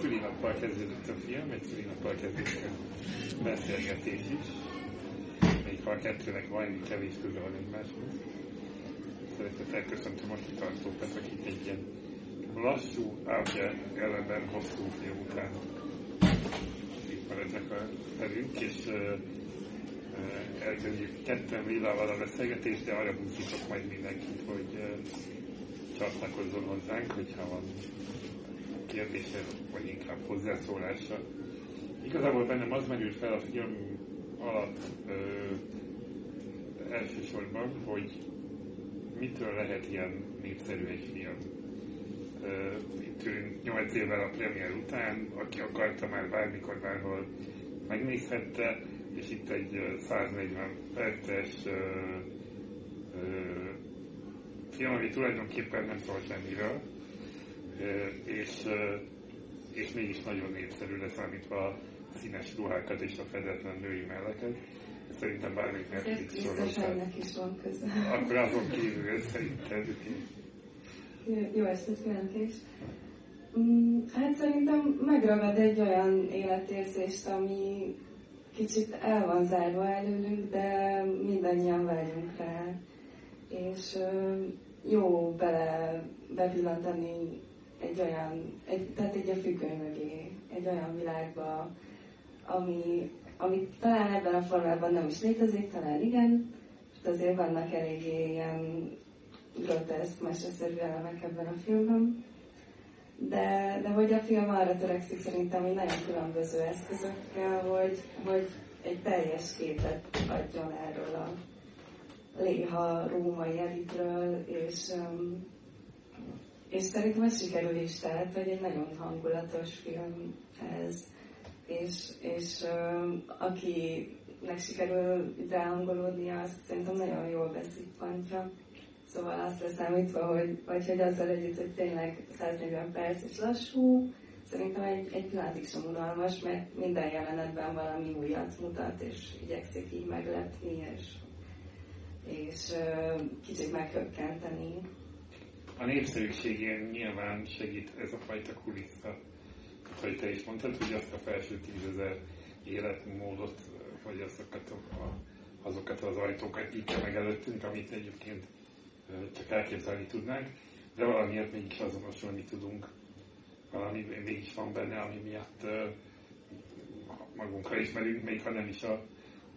szülinappal kezdődött a film, egy szülinappal kezdődött a beszélgetés is. Még ha a kettőnek van kevés köze van egymáshoz. Szeretettel köszöntöm a kitartókat, akik egy ilyen lassú, átja ellenben hosszú film után itt maradnak a velünk, és uh, elkezdjük ketten Villával a beszélgetést, de arra buzdítok majd mindenkit, hogy csatlakozzon hozzánk, hogyha van kérdése, vagy inkább hozzászólása. Igazából bennem az merült fel a film alatt ö, elsősorban, hogy mitől lehet ilyen népszerű egy film. Ö, itt ülünk 8 évvel a premier után, aki akarta már bármikor, bárhol megnézhette, és itt egy 140 perces ö, ö, film, ami tulajdonképpen nem szól semmiről, és, és mégis nagyon népszerű leszámítva a színes ruhákat és a fedetlen női melleket. Szerintem bármelyik Netflix sorozat. is van köze. Akkor azon kívül szerinted. Jó estét, jelentés. Mm, hát szerintem megragad egy olyan életérzést, ami kicsit el van zárva előlünk, de mindannyian vágyunk rá. És jó bele bepillantani egy olyan, egy, tehát egy a függöny mögé, egy olyan világba, ami, ami talán ebben a formában nem is létezik, talán igen, és azért vannak eléggé ilyen groteszk, meseszerű elemek ebben a filmben. De, de hogy a film arra törekszik szerintem, hogy nagyon különböző eszközökkel, hogy, hogy egy teljes képet adjon erről a léha római elitről, és um, és szerintem ez sikerül is, tehát, hogy egy nagyon hangulatos film ez. És, és uh, akinek sikerül ráhangolódnia, azt szerintem nagyon jól beszippantja. Szóval azt leszámítva, hogy, vagy hogy azzal együtt, hogy tényleg 140 perc és lassú, szerintem egy, egy pillanatig sem unalmas, mert minden jelenetben valami újat mutat, és igyekszik így meglepni, és, és kicsit meghökkenteni a népszerűségén nyilván segít ez a fajta kulissza. Hogy te is mondtad, hogy azt a felső tízezer életmódot, vagy azokat, a, azokat az ajtókat nyitja meg előttünk, amit egyébként csak elképzelni tudnánk, de valamiért mégis azonosulni tudunk. Valami mégis van benne, ami miatt magunkra ismerünk, még ha nem is a,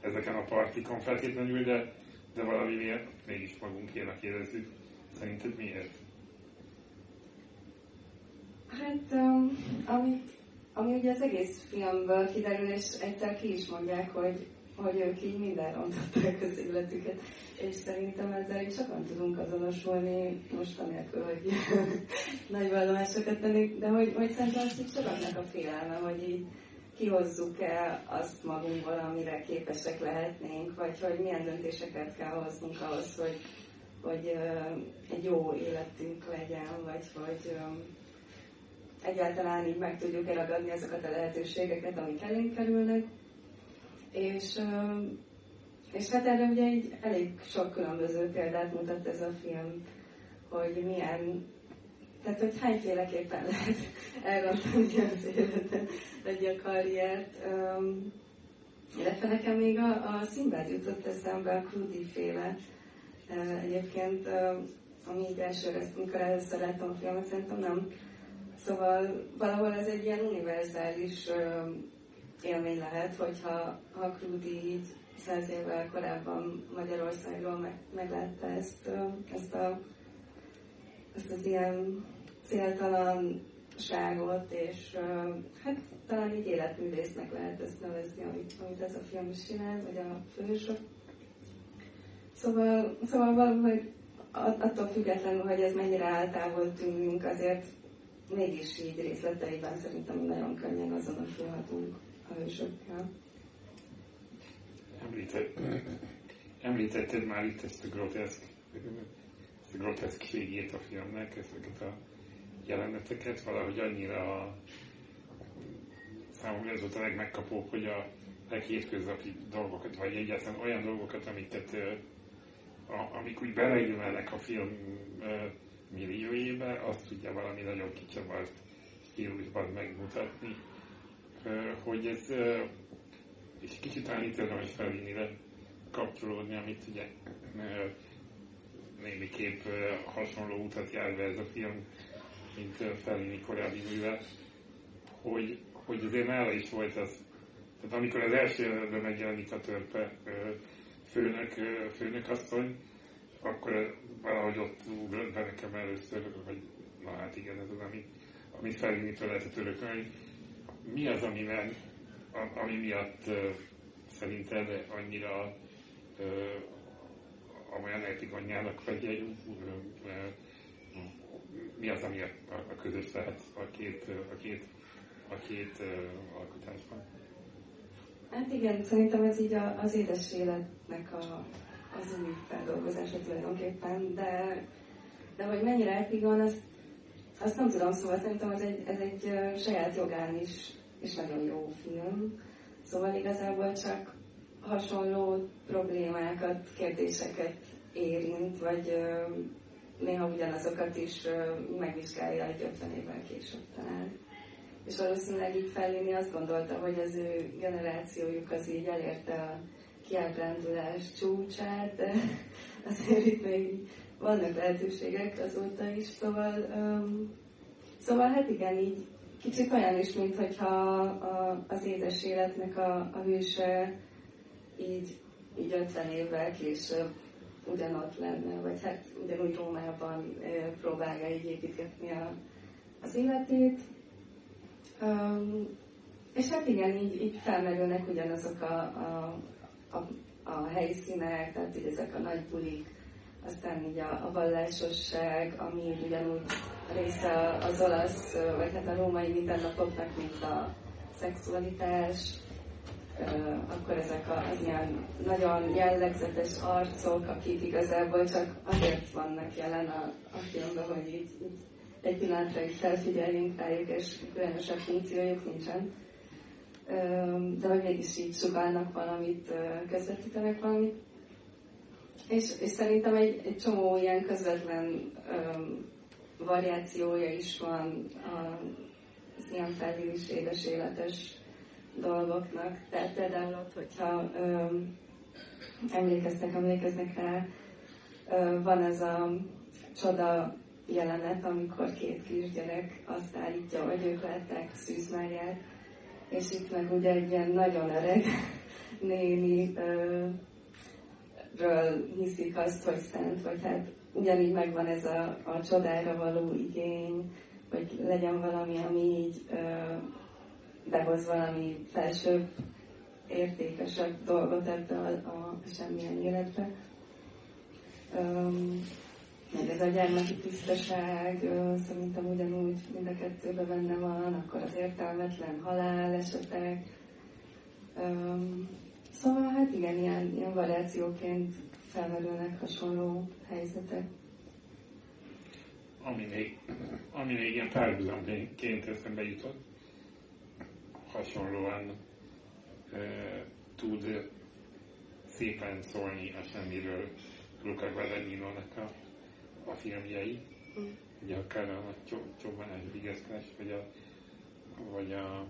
ezeken a partikon feltétlenül, de, de valami miatt mégis magunkénak érezzük. Szerinted miért? Hát, um, amit, ami ugye az egész filmből kiderül, és egyszer ki is mondják, hogy, hogy ők így minden rontották az életüket, és szerintem ezzel így sokan tudunk azonosulni, most anélkül, hogy nagy vallomásokat tennék, de hogy, hogy szerintem azt így sokaknak a félelme, hogy így kihozzuk-e azt magunkból, amire képesek lehetnénk, vagy hogy milyen döntéseket kell hoznunk ahhoz, hogy, hogy egy jó életünk legyen, vagy hogy egyáltalán így meg tudjuk ragadni ezeket a lehetőségeket, amik elénk kerülnek. És, és hát erre ugye egy elég sok különböző példát mutat ez a film, hogy milyen, tehát hogy hányféleképpen lehet elrontani az életet, vagy a karriert. Illetve nekem még a, a Szimbád jutott eszembe, a Krudi féle. Egyébként, ami így elsőre, amikor először láttam a filmet, szerintem nem Szóval valahol ez egy ilyen univerzális élmény lehet, hogyha ha Krudi így száz évvel korábban Magyarországon meg, meglátta ezt, ezt, a, ezt az ilyen céltalanságot, és hát talán így életművésznek lehet ezt nevezni, amit, amit ez a film is csinál, vagy a fősök. Szóval, szóval valahogy attól függetlenül, hogy ez mennyire eltávol tűnünk, azért mégis így részleteiben szerintem nagyon könnyen azonosulhatunk a hősökkel. Említett, említetted már itt ezt a groteszk, ezt a groteszkségét a filmnek, ezeket a jeleneteket, valahogy annyira a, számomra ez volt a legmegkapóbb, hogy a leghétköznapi dolgokat, vagy egyáltalán olyan dolgokat, amiket a, amik úgy beleillnek a film milliójébe, azt tudja valami nagyon kicsavart stílusban megmutatni, hogy ez és kicsit itt érdemes felvinni kapcsolódni, amit ugye némiképp hasonló utat jár be ez a film, mint Fellini korábbi műve, hogy, hogy azért nála is volt az, tehát amikor az első jelenetben megjelenik a törpe főnök, főnök asszony, akkor valahogy ott ugrott be nekem először, hogy na hát igen, ez az, ami, amit Fellini-től lehetett örökölni. Mi az, amiben, ami miatt szerinted annyira amolyan etikanyának vagy mi az, ami a, a közös lehet a két, a két, a két alkotásban? Hát igen, szerintem ez így a, az édes életnek a, az új feldolgozása tulajdonképpen, de, de hogy mennyire epigon, azt, azt nem tudom, szóval szerintem ez egy, ez egy saját jogán is, is nagyon jó film. Szóval igazából csak hasonló problémákat, kérdéseket érint, vagy néha ugyanazokat is megvizsgálja egy 50 évvel később talán. És valószínűleg így Fellini azt gondolta, hogy az ő generációjuk az így elérte a kiábrándulás csúcsát, de azért itt még vannak lehetőségek azóta is, szóval, um, szóval hát igen, így kicsit olyan is, mint hogyha a, az édes életnek a, a hőse így, így 50 évvel később ugyanott lenne, vagy hát ugyanúgy Rómában próbálja így építgetni a, az életét. Um, és hát igen, így, így felmerülnek ugyanazok a, a, a, a helyszínek, tehát így ezek a nagy bulik, aztán így a, a vallásosság, ami ugyanúgy része az olasz, vagy hát a római mindennapoknak, mint a szexualitás, akkor ezek az ilyen nagyon jellegzetes arcok, akik igazából csak azért vannak jelen a, a filmben, hogy így, így egy pillanatra is felfigyeljünk rájuk, és különösebb funkciójuk nincsen. De hogy mégis így sugálnak valamit, közvetítenek valamit. És, és szerintem egy, egy csomó ilyen közvetlen um, variációja is van az ilyen felhívés életes dolgoknak. Tehát például ott, hogyha ö, emlékeztek, emlékeznek rá, ö, van ez a csoda jelenet, amikor két kisgyerek azt állítja, hogy ők látták Szűz Máriát, és itt meg ugye egy ilyen nagyon öreg néni ö, ről hiszik azt, hogy szent, vagy hát ugyanígy megvan ez a, a csodára való igény, hogy legyen valami, ami így ö, behoz valami felsőbb, értékesebb dolgot ebbe a, a semmilyen életbe. Um, meg ez a gyermeki tisztaság, szerintem ugyanúgy mind a kettőben benne van, akkor az értelmetlen halál esetek. Szóval hát igen, ilyen, ilyen variációként felmerülnek hasonló helyzetek. Ami még, ami még ilyen párhuzamként eszembe jutott, hasonlóan e, tud szépen szólni a semmiről Luca Guadagnino-nak a, a filmjei. Mm. Ugye akár a csobbanás vigesztás, vagy a, vagy a,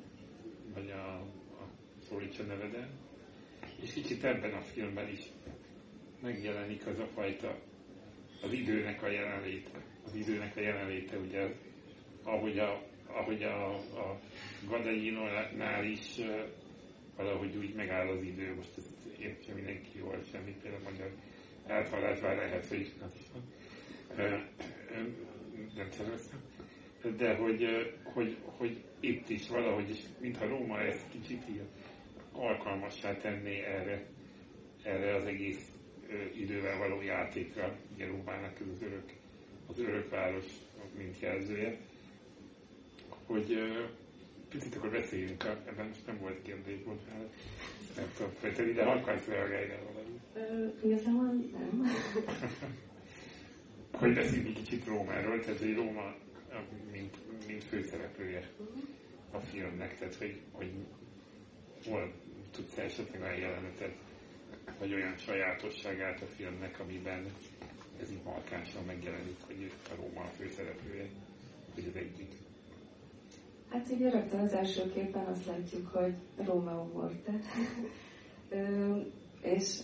vagy a, a szólítsa neveden. És kicsit ebben a filmben is megjelenik az a fajta az időnek a jelenléte. Az időnek a jelenléte, ugye, ahogy a, ahogy a, a Gadainonál is valahogy úgy megáll az idő, most ezt értse mindenki jól, semmi például magyar eltalálás már lehet, hogy is van. Nem terveztem. De hogy, hogy, hogy itt is valahogy is, mintha Róma ezt kicsit így alkalmassá tenné erre, erre az egész idővel való játékra. Ugye Rómának ez az örök, az örökváros, mint jelzője hogy picit akkor beszéljünk, ebben most nem volt kérdés, volt fel, nem tudom fejteni, de akarsz reagálni valami? Igazából nem. hogy beszéljünk egy kicsit Rómáról, tehát hogy Róma mint, mint főszereplője a filmnek, tehát hogy, hogy hol tudsz esetleg olyan jelenetet, vagy olyan sajátosságát a filmnek, amiben ez így markánsan megjelenik, hogy a Róma a főszereplője, hogy az egyik Hát ugye rögtön az első képen azt látjuk, hogy Rómeó Morte. és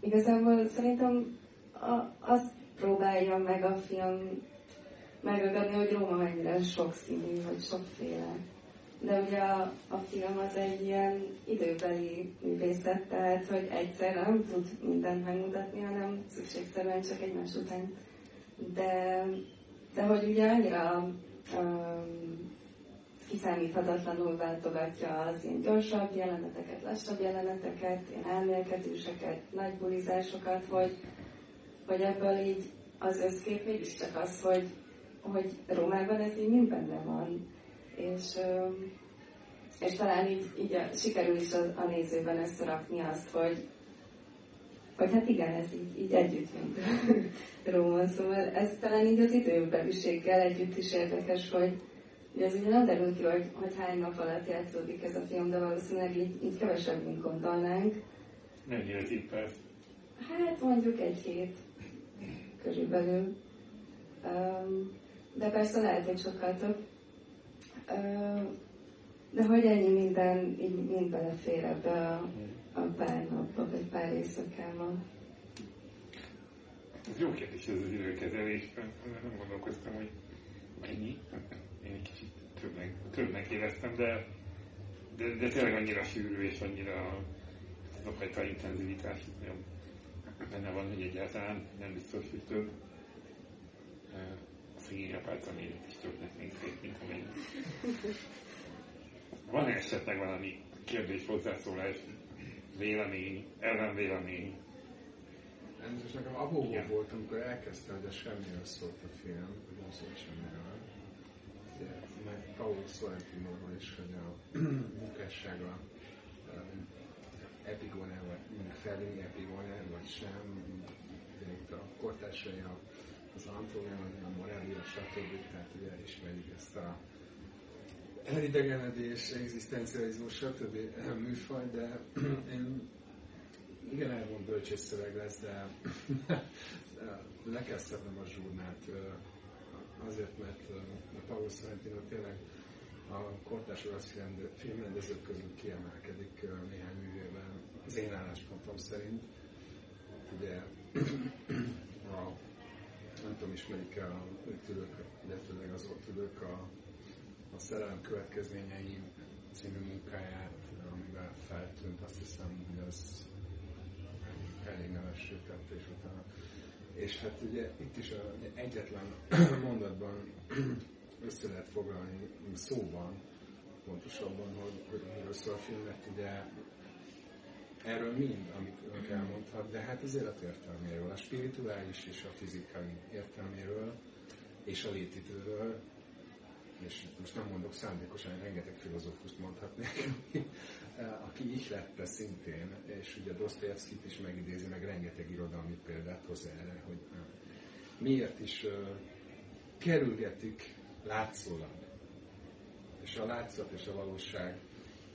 igazából szerintem a, azt próbálja meg a film megragadni, hogy Róma mennyire sokszínű, vagy sokféle. De ugye a, a film az egy ilyen időbeli művészet, tehát hogy egyszer nem tud mindent megmutatni, hanem szükségszerűen csak egymás után. De, de hogy ugye annyira um, kiszámíthatatlanul váltogatja az ilyen gyorsabb jeleneteket, lassabb jeleneteket, ilyen elmélkedőseket, nagy bulizásokat, hogy, hogy ebből így az összkép mégiscsak az, hogy, hogy Rómában ez így mind benne van. És, és talán így, így a, sikerül is a, a nézőben összerakni azt, hogy, hogy hát igen, ez így, így együtt mint Róma. Szóval ez talán így az időbeliséggel együtt is érdekes, hogy, Ugye ez ugye nem derül ki, hogy, hogy hány nap alatt játszódik ez a film, de valószínűleg így, így kevesebb, mint gondolnánk. Mennyi az itt perc? Hát mondjuk egy hét körülbelül. De persze lehet, hogy sokkal több. De hogy ennyi minden így mind belefér ebbe a, a pár napba, vagy pár éjszakába. Ez jó kérdés ez az időkezelésben. Nem gondolkoztam, hogy mennyi én egy kicsit többnek, többnek éreztem, de, de, de tényleg annyira sűrű és annyira az a fajta intenzivitás nagyon benne van, hogy egyáltalán nem biztos, hogy több. A szegény apáca még is többnek még szép, mint amennyi. Van-e esetleg valami kérdés, hozzászólás, vélemény, ellenvélemény? Most nekem abból volt, amikor elkezdte, hogy a semmiről szólt a film, hogy nem szólt semmiről meg Paul Sorrentinoról is, hogy a munkássága epigone, vagy Fellini epigone, vagy sem, itt a kortársai az Antonio, a Morelia, stb. Tehát ugye ismerjük ezt a elidegenedés, egzisztencializmus, stb. műfaj, de én igen elmond bölcsész szöveg lesz, de le kell szednem a zsurnát azért, mert a Paolo Sorrentino tényleg a kortás olasz filmrendezők közül kiemelkedik néhány művében, az én álláspontom szerint. Ugye a, nem tudom, ismerik-e a tülök, illetőleg az ott tülök a, a szerelem következményei című munkáját, amivel feltűnt, azt hiszem, hogy az elég neves és utána és hát ugye itt is a, egyetlen mondatban össze lehet foglalni szóban, pontosabban, hogy, hogy miről szól a film, mert ugye erről mind, amit önök elmondhat, de hát az élet értelméről, a spirituális és a fizikai értelméről, és a létidőről, és most nem mondok szándékosan, rengeteg filozófust mondhatnék, aki ihlette szintén, és ugye Dostoyevskit is megidézi, meg rengeteg irodalmi példát hoz erre, hogy miért is kerülgetik látszólag. És a látszat és a valóság,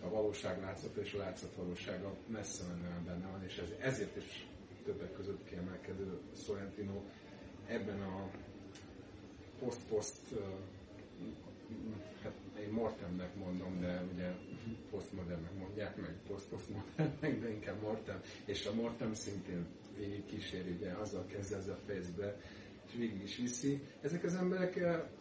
a valóság látszata és a látszat valósága messze menően benne van, és ez, ezért is többek között kiemelkedő Sorrentino ebben a post-post hát én Mortemnek mondom, de ugye posztmodernnek mondják meg, poszt-posztmodernnek, de inkább Mortem, és a Mortem szintén végig kíséri, ugye azzal kezdve ez a fejezbe, és végig is viszi. Ezek az emberek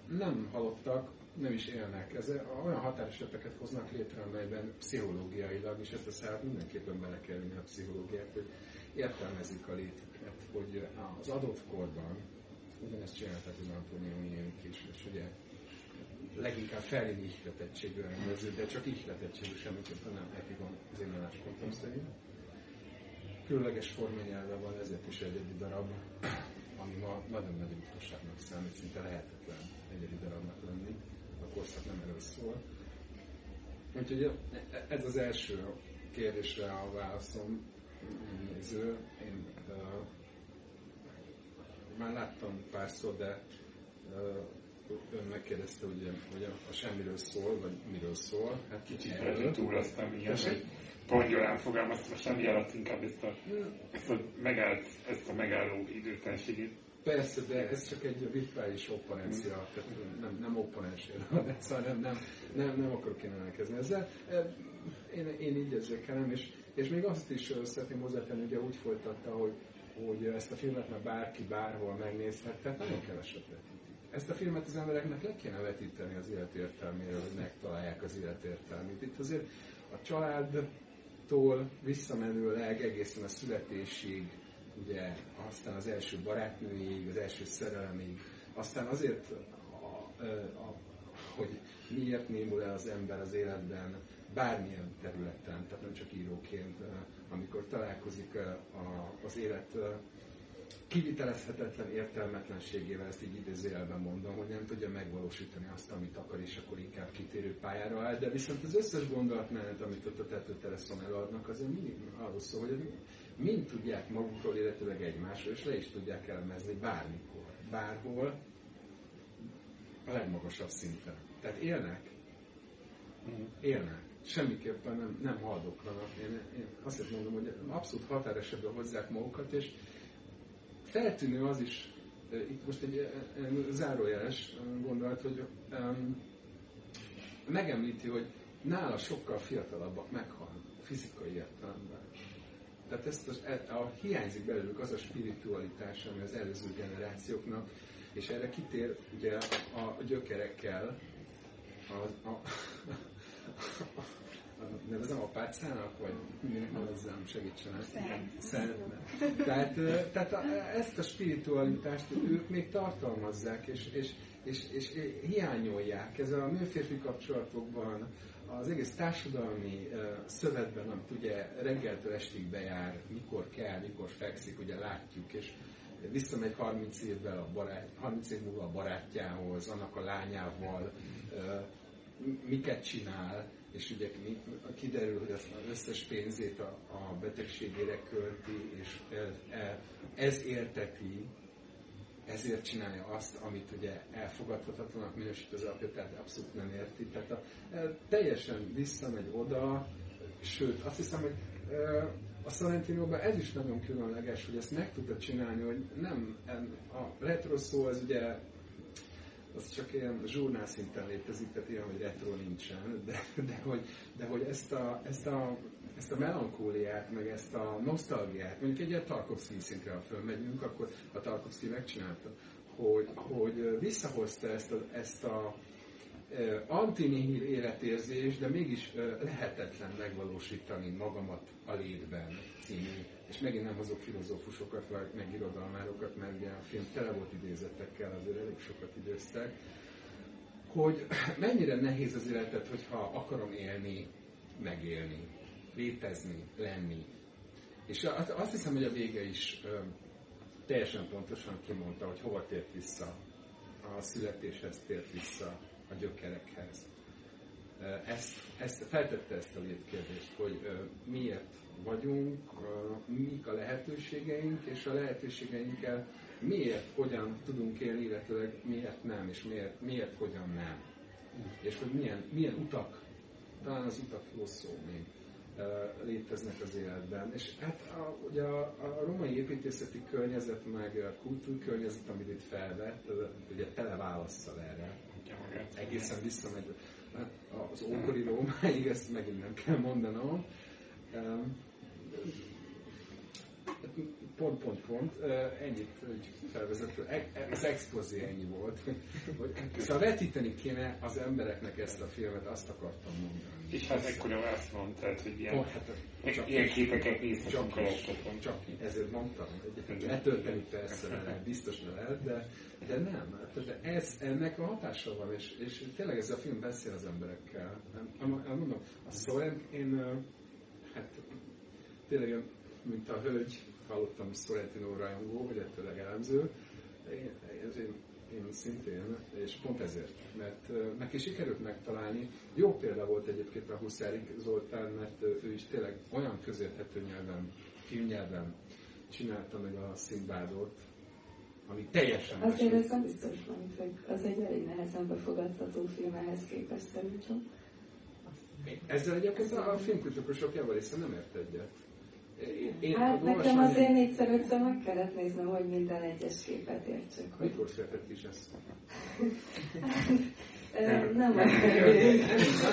nem halottak, nem is élnek. Ez olyan határeseteket hoznak létre, amelyben pszichológiailag, és ezt a szállat mindenképpen bele kell vinni a pszichológiát, hogy értelmezik a létüket, hogy az adott korban, ugyanezt csinálták az Antonioniénik is, és ugye leginkább felén ihletettségű rendező, de csak ihletettségű semmiképpen nem epigon az én álláspontom szerint. Különleges formanyelve van, ezért is egyedi darab, ami ma nagyon nagy ritkaságnak számít, szinte lehetetlen egyedi darabnak lenni. A korszak nem erről szól. Úgyhogy ez az első kérdésre a válaszom néző. Én uh, már láttam párszor, de uh, ön megkérdezte, ugye, hogy a, a semmiről szól, vagy miről szól. Hát kicsit túloztam ilyen, hogy pongyolán fogalmaztam, semmi alatt inkább ezt a, ezt a megállt, ezt a megálló időtelenségét Persze, de ez csak egy virtuális opponencia, tehát nem, nem opponens szóval nem, nem, nem, nem akarok én elkezdeni ezzel. Én, én így érzékelem, és, és még azt is szeretném hozzátenni, ugye úgy folytatta, hogy, hogy ezt a filmet már bárki bárhol megnézhet, tehát nagyon keveset vetítik. Ezt a filmet az embereknek le kéne vetíteni az életértelméről, hogy megtalálják az életértelmét. Itt azért a családtól visszamenőleg egészen a születésig ugye aztán az első barátnőig, az első szerelemig, aztán azért, a, a, hogy miért némul el az ember az életben, bármilyen területen, tehát nem csak íróként, amikor találkozik a, az élet kivitelezhetetlen értelmetlenségével, ezt így idézőjelben mondom, hogy nem tudja megvalósítani azt, amit akar, és akkor inkább kitérő pályára áll, de viszont az összes gondolatmenet, amit ott a tetőtereszon előadnak, azért mindig arról szól, hogy mind tudják magukról, illetőleg egymásról, és le is tudják elemezni bármikor, bárhol, a legmagasabb szinten. Tehát élnek, élnek. Semmiképpen nem, nem haldoklanak. Én, én azt mondom, hogy abszolút határesetben hozzák magukat, és feltűnő az is, itt most egy zárójeles gondolat, hogy um, megemlíti, hogy nála sokkal fiatalabbak meghalnak fizikai értelemben. Tehát ezt a, a, hiányzik belőlük az a spiritualitás, ami az előző generációknak, és erre kitér ugye a, a gyökerekkel, a, a, a, nevezem apácának, vagy minek nevezzem, segítsenek. Szentnek. Tehát, tehát a, ezt a spiritualitást ők még tartalmazzák, és, és, és, és hiányolják. Ez a nő-férfi kapcsolatokban, az egész társadalmi szövetben, amit ugye reggeltől estig bejár, mikor kell, mikor fekszik, ugye látjuk, és visszamegy 30 évvel a barát, 30 év múlva a barátjához, annak a lányával, miket csinál, és ugye kiderül, hogy az összes pénzét a, a betegségére költi, és ez érteti ezért csinálja azt, amit ugye elfogadhatatlanak minősít az apja, tehát abszolút nem érti. Tehát a, e, teljesen visszamegy oda, sőt, azt hiszem, hogy e, a Sorrentinóban ez is nagyon különleges, hogy ezt meg tudta csinálni, hogy nem, a retro szó az ugye az csak ilyen zsurnál szinten létezik, tehát ilyen, hogy retro nincsen, de, de, hogy, de hogy ezt a, ezt a ezt a melankóliát, meg ezt a nosztalgiát, mondjuk egy ilyen Tarkovsky szintre, ha fölmegyünk, akkor a Tarkovsky megcsinálta, hogy, hogy visszahozta ezt a, ezt a antinihil életérzés, de mégis lehetetlen megvalósítani magamat a létben című. És megint nem hozok filozófusokat, vagy meg irodalmárokat, mert ugye a film tele volt idézetekkel, azért elég sokat időztek, hogy mennyire nehéz az életet, hogyha akarom élni, megélni létezni, lenni. És azt hiszem, hogy a vége is teljesen pontosan kimondta, hogy hova tért vissza. A születéshez tért vissza, a gyökerekhez. Ezt, ezt, feltette ezt a létkérdést, hogy miért vagyunk, mik a lehetőségeink, és a lehetőségeinkkel miért, hogyan tudunk élni, illetőleg miért nem, és miért, miért hogyan nem. És hogy milyen, milyen utak, talán az utak jó szó még, léteznek az életben. És hát a, ugye a, a romai építészeti környezet, meg a kultúrkörnyezet, amit itt felvett, ugye tele válaszsal erre. Egészen visszamegy. Az ókori Rómáig, ezt megint nem kell mondanom pont, pont, pont, ennyit felvezető, e, e, az expozé ennyi volt. Szóval vetíteni kéne az embereknek ezt a filmet, azt akartam mondani. És hát ekkora azt mondtad, hogy ilyen, oh, hát, csak ilyen képeket nézhetünk a Csak ezért mondtam, hogy letölteni persze lehet, biztos ne lehet, de, de nem. Hát, de ez, ennek a hatása van, és, és tényleg ez a film beszél az emberekkel. Mondom, a Sorrent, én hát tényleg, mint a hölgy, hallottam Sorrentino rajongó, vagy ettől legelemző, én, én, én szintén, és pont ezért, mert neki sikerült megtalálni. Jó példa volt egyébként a Huszárik Zoltán, mert ő is tényleg olyan közérthető nyelven, filmnyelven csinálta meg a Szindbádot, ami teljesen Azért ez nem biztos van, hogy az egy elég nehezen befogadható film ehhez képest szerintem. Ezzel egyébként a filmkritikusok javarészt nem ért egyet Én, én Hát nekem azért négyszer ötször meg kellett néznem, hogy minden egyes képet értsek. Hogy... Mikor született is ez? Nem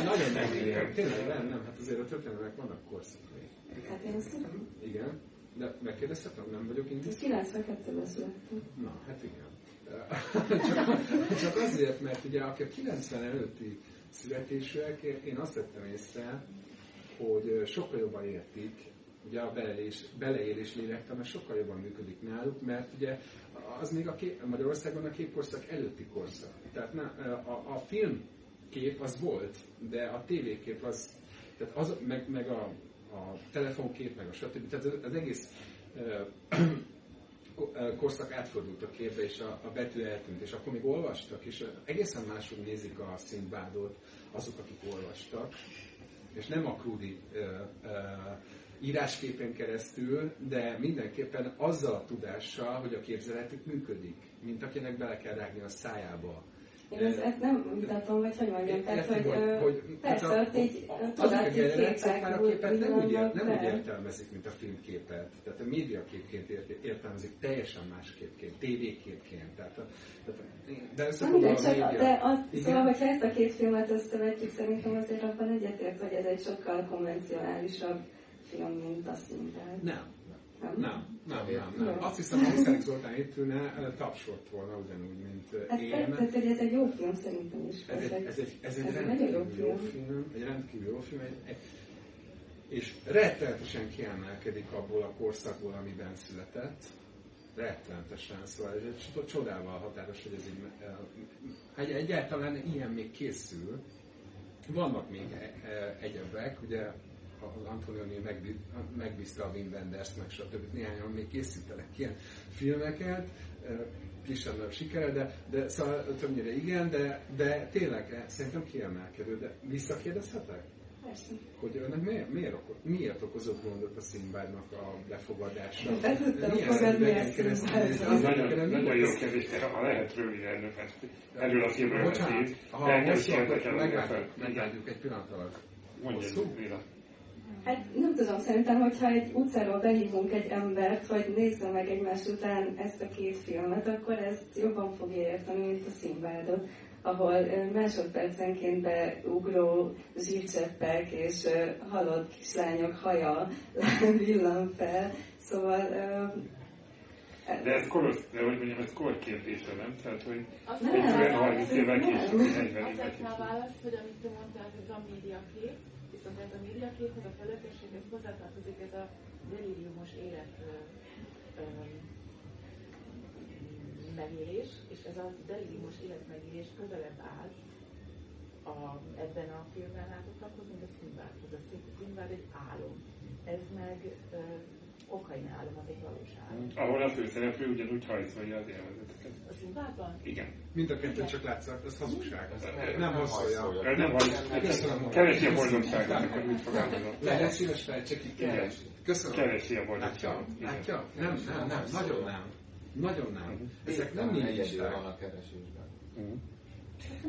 Nagyon nem. Tényleg nem, nem, hát azért a történelmek vannak korszakai. Hát én azt tudom. Igen, de megkérdezhetem, nem vagyok indisz? 92-ben születtem. Na, hát igen. csak, csak azért, mert ugye aki a 90 előtti születésűek, én azt vettem észre, hogy sokkal jobban értik, ugye a beleélés, beleélés lélektana sokkal jobban működik náluk, mert ugye az még a kép, Magyarországon a képkorszak előtti korszak. Tehát ne, a, a filmkép az volt, de a tévékép az, tehát az meg, meg a, a telefonkép, meg a stb. Tehát az, az egész ö, ko- korszak átfordult a képbe, és a, a betű eltűnt, és akkor még olvastak, és egészen máshogy nézik a színvádot azok, akik olvastak, és nem a krúdi ö, ö, írásképen keresztül, de mindenképpen azzal a tudással, hogy a képzeletük működik, mint akinek bele kell rágni a szájába. Én ezt, ezt nem vitatom, vagy hogy mondjam, tehát, hogy, ö, persze, hát ott így a tudati generációk már a képet nem úgy, nem úgy értelmezik, mint a filmképet. Tehát a médiaképként ért- értelmezik teljesen másképpként, tévéképként. Tehát a, tehát a, de mindegy, a média... de az, Igen? szóval, hogyha ezt a két filmet összevetjük, szerintem azért abban egyetért, hogy ez egy sokkal konvencionálisabb film, mint a színvel. Nem. Nem? Nem, nem, nem, nem. Azt hiszem, ha Huszárik Zoltán itt ülne, ö, tapsolt volna ugyanúgy, mint ö, Hát én. tehát, hogy ez egy jó film szerintem is. Ez egy, ez egy, ez egy Ez rendkívül jó jó film. film, egy rendkívül jó film, egy, egy, és rettenetesen kiemelkedik abból a korszakból, amiben született. Rettenetesen, szóval ez egy csodával határos, hogy ez így, eh, egy, egyáltalán ilyen még készül. Vannak még eh, eh, egyebek, ugye az Antonioni megbízta a Wim Wenders, meg stb. Néhányan még készítenek ilyen filmeket, kisebb sikere, de, de szóval többnyire igen, de, de tényleg eh, szerintem kiemelkedő. De visszakérdezhetek? Persze. hogy önnek miért, miért, oko, miért okozott gondot a Színbádnak a befogadása? Be tudtam Milyen szemüvegen keresztül Színbádot. néz? Az nagyon, nagyon jó kérdés, ha lehet röviden, mert erről a filmről Bocsánat, ha hogy meglátjuk egy pillanat alatt. Mondja, Hosszú? Hát nem tudom, szerintem, hogyha egy utcáról behívunk egy embert, hogy nézze meg egymás után ezt a két filmet, akkor ezt jobban fogja érteni, mint a színvádot, ahol másodpercenként beugró zsírcseppek és halott kislányok haja villan fel. Szóval ö, De ez korosz, de hogy mondjam, ez kor kérdése, nem? Tehát, hogy Azt Nem, egy mondtam, olyan nem, 30 évvel később, 40 azt évvel tettem a később. választ, hogy amit te mondtál, ez a médiakép, viszont ez a médiaképhez a felületességhez hozzátartozik ez a delíriumos élet megélés, és ez a delíriumos életmegélés közelebb áll a, ebben a filmben látottakhoz, mint a Színvádhoz. A Szín- Színvád egy álom. Ez meg ö, kokain álom, az egy valós álom. Ahol a főszereplő ugyanúgy hajszolja az élvezeteket. A Színvádban? Igen. Mind a kettő csak látszott, ez hazugság. Ez Nem, nem hajszolja. Nem Köszönöm. vagy, keresi a boldogságot, akkor úgy fogalmazom. Lehet szíves fejtsek ki. Igen. Köszönöm. Keresi a boldogságot. Igen. Látja? Nem, nem, nem, nagyon nem. Nagyon nem. Ezek nem egyedül mindig van a keresésben. Mhm.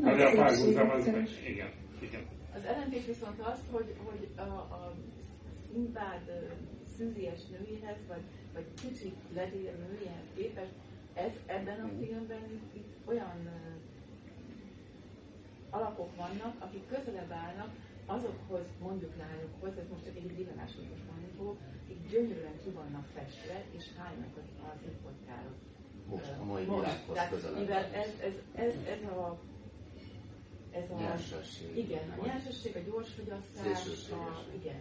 nem De a párhuzam az, hanem- igen, igen. Az ellentés viszont az, hogy, hogy a, a színvád ö, szűzies nőjéhez, vagy, vagy kicsit ledér nőjéhez képest, ez ebben a filmben itt, itt olyan alakok vannak, akik közelebb állnak azokhoz, mondjuk lányokhoz, ez most csak egy villanásról most mondani fogok, akik gyönyörűen ki vannak festve, és hánynak az, az importkárok. Most a mai világhoz közelebb. mivel ez, ez, ez, ez a ez a Nyersesség. igen, a nyersesség, a gyors fogyasztás, a, igen.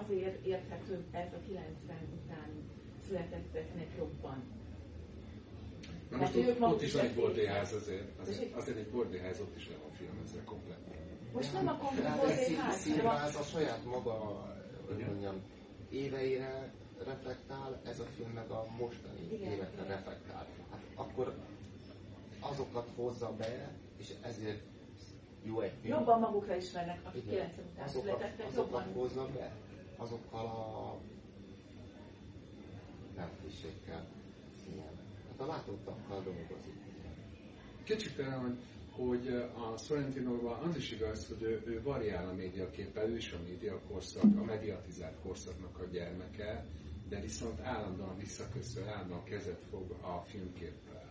Azért érthető ez a 90 után születetteknek jobban. Na most Hát ott, ott is van egy ezt bordélyház azért. Azért, azért egy bordélyház ott is le van filmezve komplet. Most nem a Hát konkrét ez szín- ház, hanem a a saját maga, hogy mondjam, éveire reflektál, ez a film meg a mostani Igen, évekre reflektál. Hát akkor azokat hozza be, és ezért jó egy film. jobban magukra ismernek, akik Igen. 90 után azokat, születettek, azokat jobban hozza be, azokkal a nem klissékkel. Igen. Hát a látottakkal dolgozik. Kicsit olyan, hogy hogy a Sorrentinóban az is igaz, hogy ő, ő variál a médiaképpel, ő is a médiakorszak, a mediatizált korszaknak a gyermeke, de viszont állandóan visszaköszön, állandóan kezet fog a filmképpel.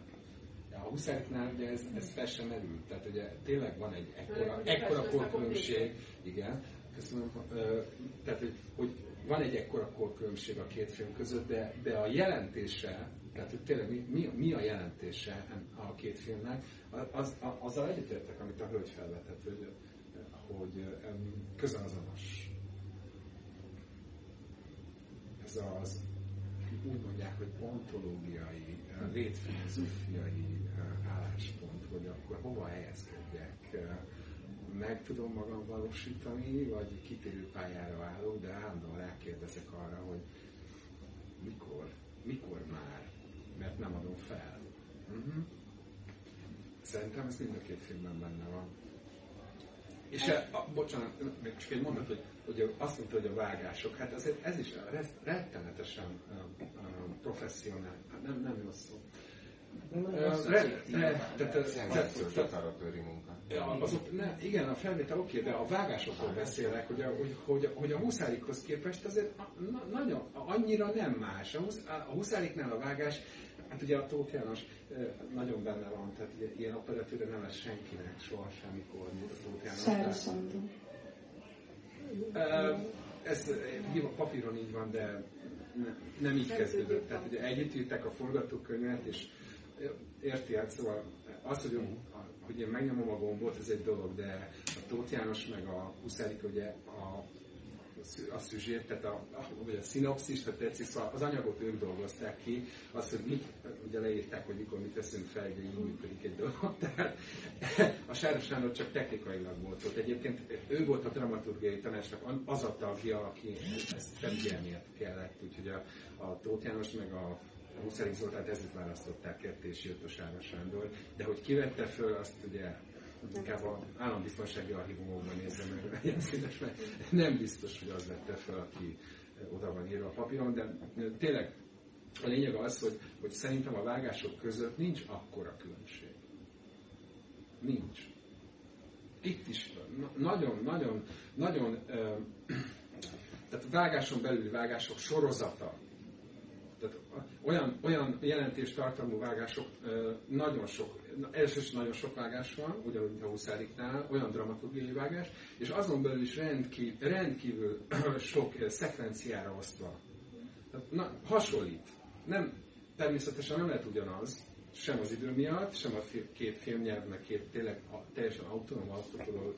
A Huszáriknál ugye ez, ez fel sem merül, tehát ugye tényleg van egy ekkora, ekkora korkülönbség, igen, köszönöm, tehát hogy, van egy ekkora korkülönbség a két film között, de, de a jelentése, tehát hogy tényleg mi, mi, mi a jelentése a két filmnek, az, azzal egyetértek, amit a hölgy felvetett, hogy, hogy közel-azonos. Ez az, úgy mondják, hogy ontológiai, létfilozófiai álláspont, hogy akkor hova helyezkedjek, meg tudom magam valósítani, vagy kitérő pályára állok, de állandóan rákérdezek arra, hogy mikor, mikor már, mert nem adom fel. Uh-huh. Szerintem ez mind a két filmben benne van. És a, a, bocsánat, még csak egy mondat, hogy, hogy azt mondta, hogy a vágások, hát ez, ez is rettenetesen uh, uh, professzionál, hát nem, nem jó szó. Azok, ne, igen, a felvétel oké, de a vágásokról beszélek, hogy a, hogy, hogy, hogy a huszárikhoz képest azért na, nagyon, annyira nem más. A, husz, a huszáriknál a vágás, hát ugye a Tóth János nagyon benne van, tehát ugye, ilyen operatőre nem lesz senkinek soha semmikor, mint a Tóth János. Ez papíron így van, de nem így kezdődött. Tehát ugye együtt írták a forgatókönyvet, és érti hát, szóval az, hogy, hogy én megnyomom a gombot, ez egy dolog, de a Tóth János meg a Huszárik ugye a, a szüzsért, tehát a, a, vagy a szinopszis, tehát tetszik, szóval az anyagot ők dolgozták ki, azt, hogy mit, ugye leírták, hogy mikor mit teszünk fel, hogy így működik egy dolog, tehát a Sáros Sándor csak technikailag volt ott. Egyébként ő volt a dramaturgiai tanácsnak az a tagja, aki ezt felügyelnie kellett, úgyhogy a, a Tóth János meg a Huszárik Zoltánt ezért választották ketté és jött a Sára Sándor, de hogy kivette föl, azt ugye inkább az állambiztonsági archívumokban nézem meg, legyen színes, mert nem biztos, hogy az vette föl, aki oda van írva a papíron, de tényleg a lényeg az, hogy, hogy szerintem a vágások között nincs akkora különbség. Nincs. Itt is nagyon, nagyon, nagyon, tehát vágáson belüli vágások sorozata tehát olyan, olyan jelentés tartalmú vágások nagyon sok, elsősorban nagyon sok vágás van, ugyanúgy, mint a Huszáriknál, olyan dramaturgiai vágás, és azon belül is rendkívül, rendkívül sok szekvenciára osztva. Tehát, na, hasonlít. Nem, természetesen nem lehet ugyanaz, sem az idő miatt, sem a két filmnyelv, meg két tényleg teljesen autonóm alkotóról,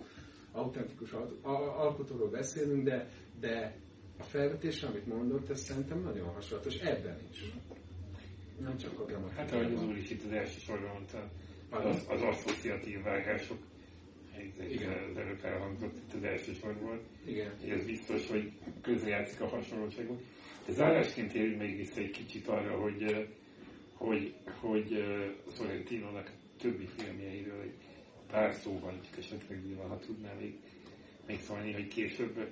autentikus alkotóról beszélünk, de, de a felvetés, amit mondott, ez szerintem nagyon hasonlatos, ebben is. Nem csak a grammatika. Hát ahogy az úr is itt az első sorban mondta, az, az asszociatív vágások, Igen. az előbb elhangzott itt az első sorban. Igen. Ez biztos, hogy közrejátszik a hasonlóságok. De zárásként érjünk még vissza egy kicsit arra, hogy, hogy, hogy Sorrentino-nak többi filmjeiről egy pár szóval, esetleg ha tudná még, még szólni, hogy később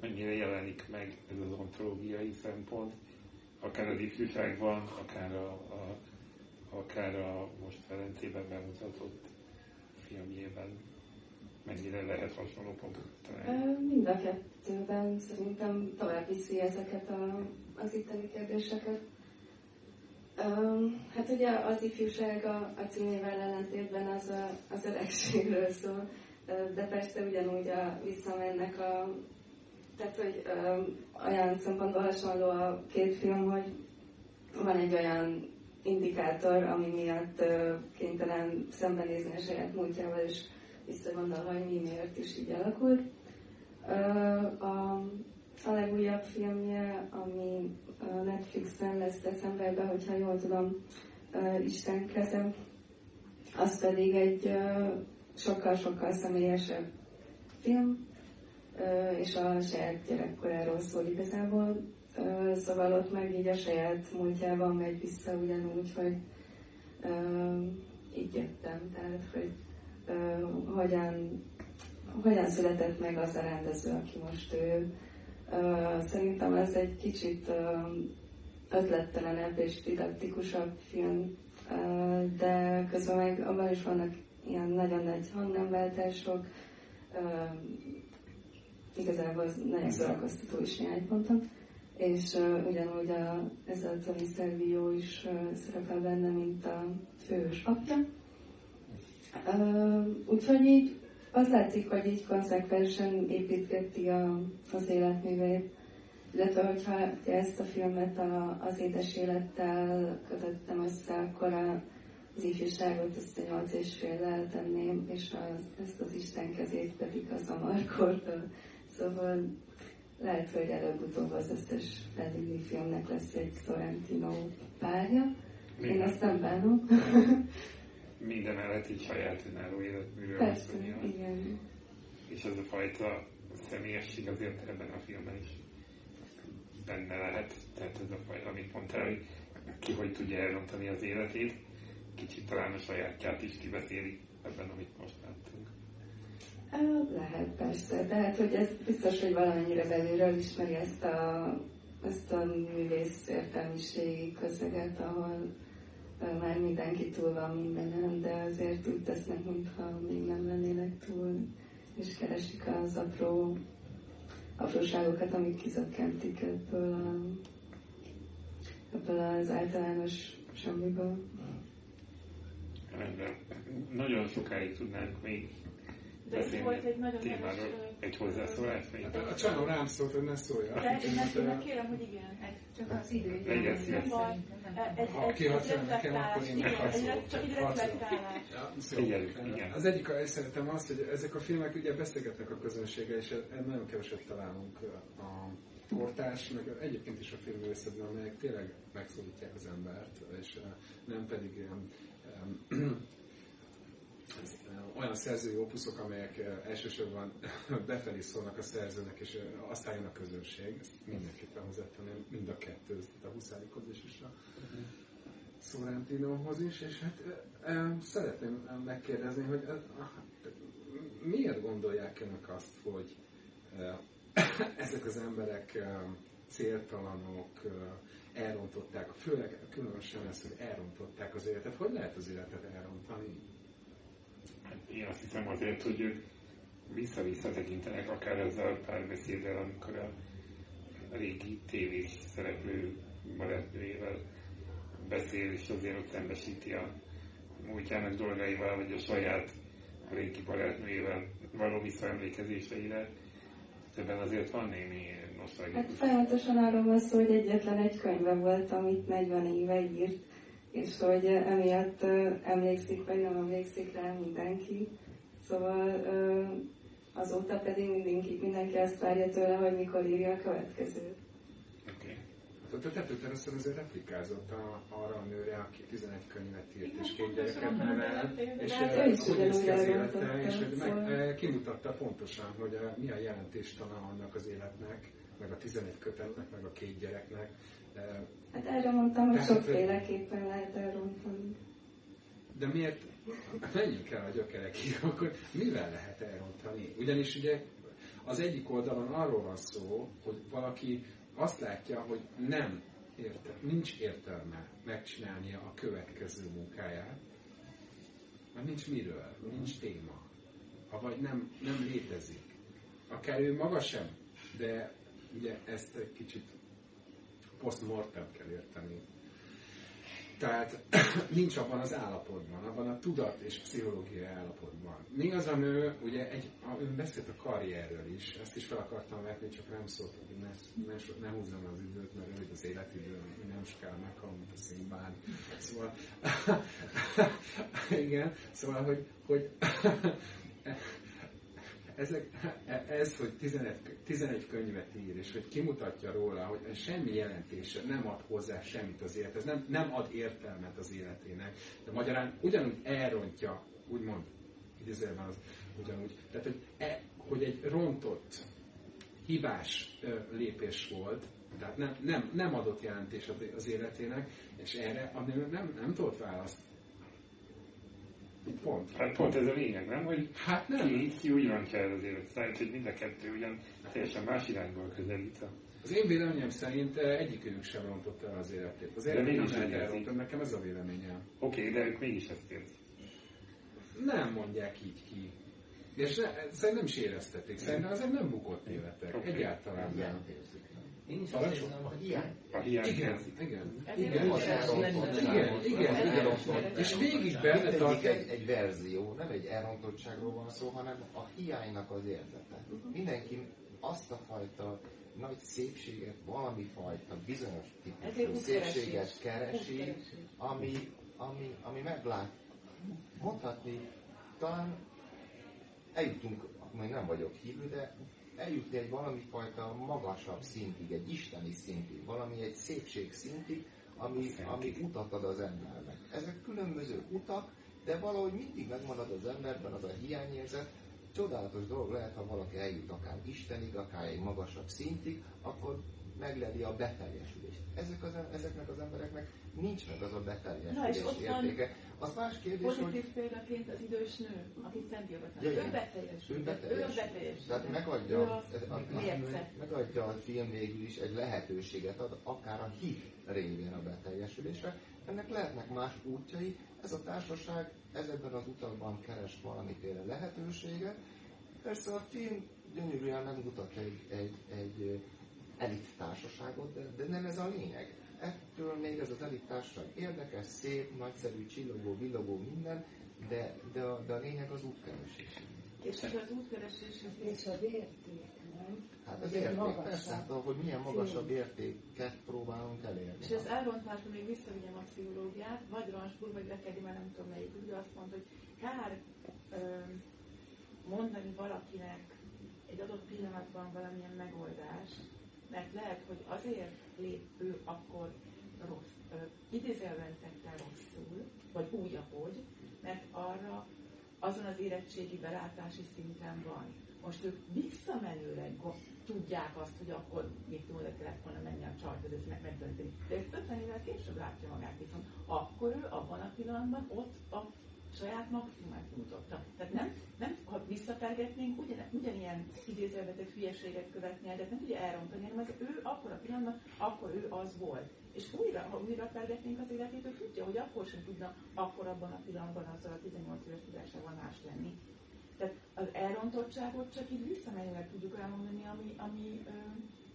mennyire jelenik meg ez az ontológiai szempont, akár az ifjúságban, akár a, a, akár a most Ferencében bemutatott filmjében mennyire lehet hasonló pontot találni? Mind a kettőben szerintem tovább viszi ezeket a, az itteni kérdéseket. Um, hát ugye az ifjúság a, a címével ellentétben az a, az öregségről szól, de persze ugyanúgy a, visszamennek a, tehát, hogy ö, olyan szempontból hasonló a két film, hogy van egy olyan indikátor, ami miatt ö, kénytelen szembenézni a saját múltjával, és visszagondolva, hogy mi miért is így alakult. Ö, a, a legújabb filmje, ami Netflixen lesz decemberben, hogyha jól tudom, Isten kezem, az pedig egy sokkal-sokkal személyesebb film, és a saját gyerekkoráról szól igazából. Szóval ott meg így a saját múltjában megy vissza ugyanúgy, hogy így jöttem, tehát hogy hogyan, hogyan született meg az a rendező, aki most ő. Szerintem ez egy kicsit ötlettelenebb és didaktikusabb film, de közben meg abban is vannak ilyen nagyon nagy hangnemváltások, igazából az nagyon szórakoztató is néhány ponton, és uh, ugyanúgy a, ez a Tony Servio is uh, szerepel benne, mint a fős apja. Uh, úgyhogy így az látszik, hogy így konzekvensen építgeti a, az életművét. Illetve, hogyha ezt a filmet a, az édes élettel kötöttem össze, akkor a, az ifjúságot ezt a nyolc és fél tenném, és az, ezt az Isten kezét pedig az a Markort. Szóval lehet, hogy előbb-utóbb az összes Fellini filmnek lesz egy Sorrentino párja. Én ezt nem bánom. Minden mellett így saját önálló életműről Persze, igen. És ez a fajta személyesség azért ebben a filmben is benne lehet. Tehát ez a fajta, amit mondtál, hogy ki hogy tudja elrontani az életét, kicsit talán a sajátját is kibeszéli ebben, amit most láttunk. Lehet persze, de hát hogy ez biztos, hogy valamennyire belülről ismeri ezt a, ezt a művész értelmiségi közeget, ahol már mindenki túl van mindenen, de azért úgy tesznek, mintha még nem lennének túl, és keresik az apró apróságokat, amik kizökkentik ebből, a, ebből az általános semmiből. Rendben. Nagyon sokáig tudnánk még de volt egy nagyon témáról. Egy hozzászólás? Hát a Csanó rám szólt, hogy ne szólja. De én kérem, hogy igen. Csak az idő. Igen, szívesen. Ha kihatszol nekem, akkor én meghatszolok. Csak egy reflektálás. Az egyik, ezt szeretem azt, hogy ezek a filmek ugye beszélgetnek a közönsége, és nagyon keveset találunk a kortárs, meg egyébként is a filmművészetben, amelyek tényleg megszólítják az embert, és nem pedig ilyen olyan szerzői opuszok, amelyek elsősorban befelé szólnak a szerzőnek, és aztán jön a közönség. Ezt mindenképpen hozzátenem, mind a kettő, tehát a Huszárikhoz is, és a Sorrentinohoz is, és hát szeretném megkérdezni, hogy miért gondolják önök azt, hogy ezek az emberek céltalanok, elrontották, főleg különösen ez, hogy elrontották az életet. Hogy lehet az életet elrontani? Én azt hiszem azért, hogy ők vissza-vissza tekintenek akár ezzel a párbeszéddel, amikor a régi tévés szereplő barátnőjével beszél, és azért ott szembesíti a múltjának dolgaival, vagy a saját régi barátnőjével való visszaemlékezéseire. Ebben azért van némi nosztalgikus. Hát folyamatosan arról van szó, hogy egyetlen egy könyve volt, amit 40 éve írt, és hogy emiatt emlékszik, vagy nem emlékszik rá mindenki. Szóval azóta pedig mindenki, mindenki azt várja tőle, hogy mikor írja a következőt. Okay. Hát a tetőteraszen azért replikázott a, arra a nőre, aki 11 könyvet írt és két gyereket nevel, és hogy néz ki az élete, és hogy meg, szóval- kimutatta pontosan, hogy mi a jelentéstana annak az életnek, meg a 11 kötetnek, meg a két gyereknek, Hát erre mondtam, hogy sokféleképpen lehet elrontani. De miért? Menjünk el a gyökerekig, akkor mivel lehet elrontani? Ugyanis ugye az egyik oldalon arról van szó, hogy valaki azt látja, hogy nem érte, nincs értelme megcsinálnia a következő munkáját, mert nincs miről, nincs téma, vagy nem, nem létezik. Akár ő maga sem, de ugye ezt egy kicsit post-mortem kell érteni. Tehát nincs abban az állapotban, abban a tudat és pszichológiai állapotban. Mi az a nő, ugye egy, a, ön beszélt a karrierről is, ezt is fel akartam vetni, csak nem szólt, hogy ne, ne, ne húzzam az időt, mert rövid az életidő, nem sokára meghalom, mint a színbán. Szóval, igen, szóval, hogy, hogy ezek, ez, hogy 11, 11 könyvet ír, és hogy kimutatja róla, hogy semmi jelentése nem ad hozzá semmit az élethez, nem, nem ad értelmet az életének, de magyarán ugyanúgy elrontja, úgymond, idézőjelben az ugyanúgy, tehát hogy, e, hogy egy rontott, hibás lépés volt, tehát nem, nem, nem adott jelentés az életének, és erre nő nem, nem tudott választ Pont. Hát pont ez a lényeg, nem? Hogy hát nem. Ki, ki úgy van kell az élet. Tehát, hogy mind a kettő ugyan teljesen más irányból közelít. Az én véleményem szerint eh, egyikőjük sem rontott el az életét. Az életét nem lehet elrontani, nekem ez a véleményem. Oké, okay, de ők mégis ezt érzik. nem mondják így ki. És ne, szerintem nem is éreztetik. Szerintem ezek nem bukott életek. Oké. Egyáltalán Igen, nem. Én is azt érzem, hogy Igen, igen. Igen, igen, igen, igen, elrontott- igen. És végig benne tartják. egy, egy verzió, nem egy elrontottságról van szó, hanem a hiánynak az érzete. Mindenki azt a fajta nagy szépséget, valami fajta bizonyos típusú szépséget keresi, ami, ami, ami meglát. Mondhatni, talán eljutunk, még nem vagyok hívő, de eljutni egy valami fajta magasabb szintig, egy isteni szintig, valami egy szépség szintig, ami, ami utat ad az embernek. Ezek különböző utak, de valahogy mindig megmarad az emberben az a hiányérzet, csodálatos dolog lehet, ha valaki eljut akár Istenig, akár egy magasabb szintig, akkor megleli a beteljesülést. Ezek az, ezeknek az embereknek nincs meg az a beteljesülés értéke. Az más kérdés, hogy Pozitív példaként az idős nő, akit Szent Jogatán. Ja, Ő beteljesül. ő Ő beteljesül. Tehát Ő megadja, az a, a, mérce. megadja a film végül is egy lehetőséget ad, akár a hit révén a beteljesülésre. Ennek lehetnek más útjai. Ez a társaság ezekben az utakban keres valamiféle lehetőséget. Persze a film gyönyörűen megmutat egy, egy, egy elit társaságot, de, de nem ez a lényeg. Ettől még ez az elit társaság érdekes, szép, nagyszerű, csillogó, villogó, minden, de, de, a, de a lényeg az útkeresés. És az útkeresés az És az érték, nem? Hát az érték, magasabb. persze, hát, hogy milyen magasabb értéket próbálunk elérni. És az elrontásban még visszavigyem a pszichológiát, vagy Ransburg, vagy Lekedi, már nem tudom melyik, ugye azt mondta, hogy kár ö, mondani valakinek egy adott pillanatban valamilyen megoldást, mert lehet, hogy azért lép ő akkor rossz, ö, idézőjelben tette rosszul, vagy úgy, ahogy, mert arra azon az érettségi belátási szinten van. Most ők visszamenőleg tudják azt, hogy akkor mit tudom, kellett volna menni a csajhoz, ez meg megtörténik. De ezt 50 évvel később látja magát, viszont akkor ő abban a pillanatban ott a saját maximumát mutatta. Tehát nem, nem ha visszatergetnénk, ugyan, ugyanilyen idézővetett hülyeséget követni el, de nem tudja elrontani, hanem az ő akkor a pillanatban, akkor ő az volt. És újra, ha újra tergetnénk az életét, ő tudja, hogy akkor sem tudna akkor abban a pillanatban azzal a 18 éves tudásával más lenni. Tehát az elrontottságot csak így visszamenőleg tudjuk elmondani, ami, ami ö,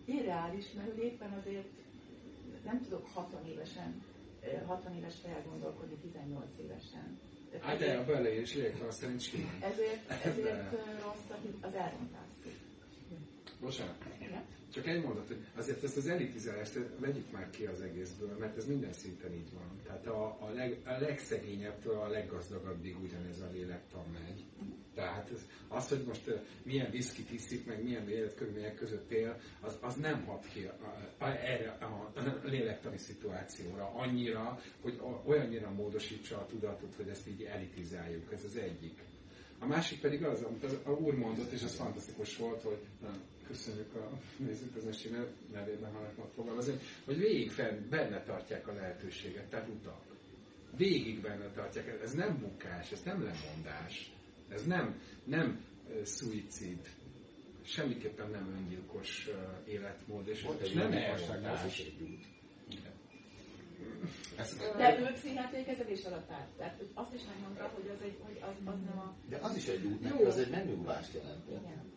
irreális, mert éppen azért nem tudok 60 évesen, ö, 60 éves fejjel gondolkodni 18 évesen. Hát de a beleérés lélektan szerint simán. ezért, ezért rossz az elrontás. Bocsánat. Igen? Csak egy mondat, hogy azért ezt az elitizálást vegyük már ki az egészből, mert ez minden szinten így van. Tehát a, a, leg, a legszegényebbtől a leggazdagabbig ugyanez a lélektan megy. Tehát ez, az, hogy most milyen viszkit iszik, meg milyen életkörülmények között él, az, az nem hat ki a, a, erre a lélektani szituációra annyira, hogy olyannyira módosítsa a tudatot, hogy ezt így elitizáljuk. Ez az egyik. A másik pedig az, amit a, a úr mondott, és ez fantasztikus volt, hogy köszönjük a nézőközönség nev- nevében, ha lehet megfogalmazni, hogy végig fenn, benne tartják a lehetőséget, tehát utak. Végig benne tartják, ez nem bukás, ez nem lemondás, ez nem, nem szuicid, semmiképpen nem öngyilkos uh, életmód, és, és egy nem ilyen igazság, az elrontás. is egy út. Ez, De ő pszichiátriai alatt állt. Tehát hogy azt is megmondta, hogy az, egy, hogy az, az nem a... de az is egy út, az egy menüvást jelent. Igen.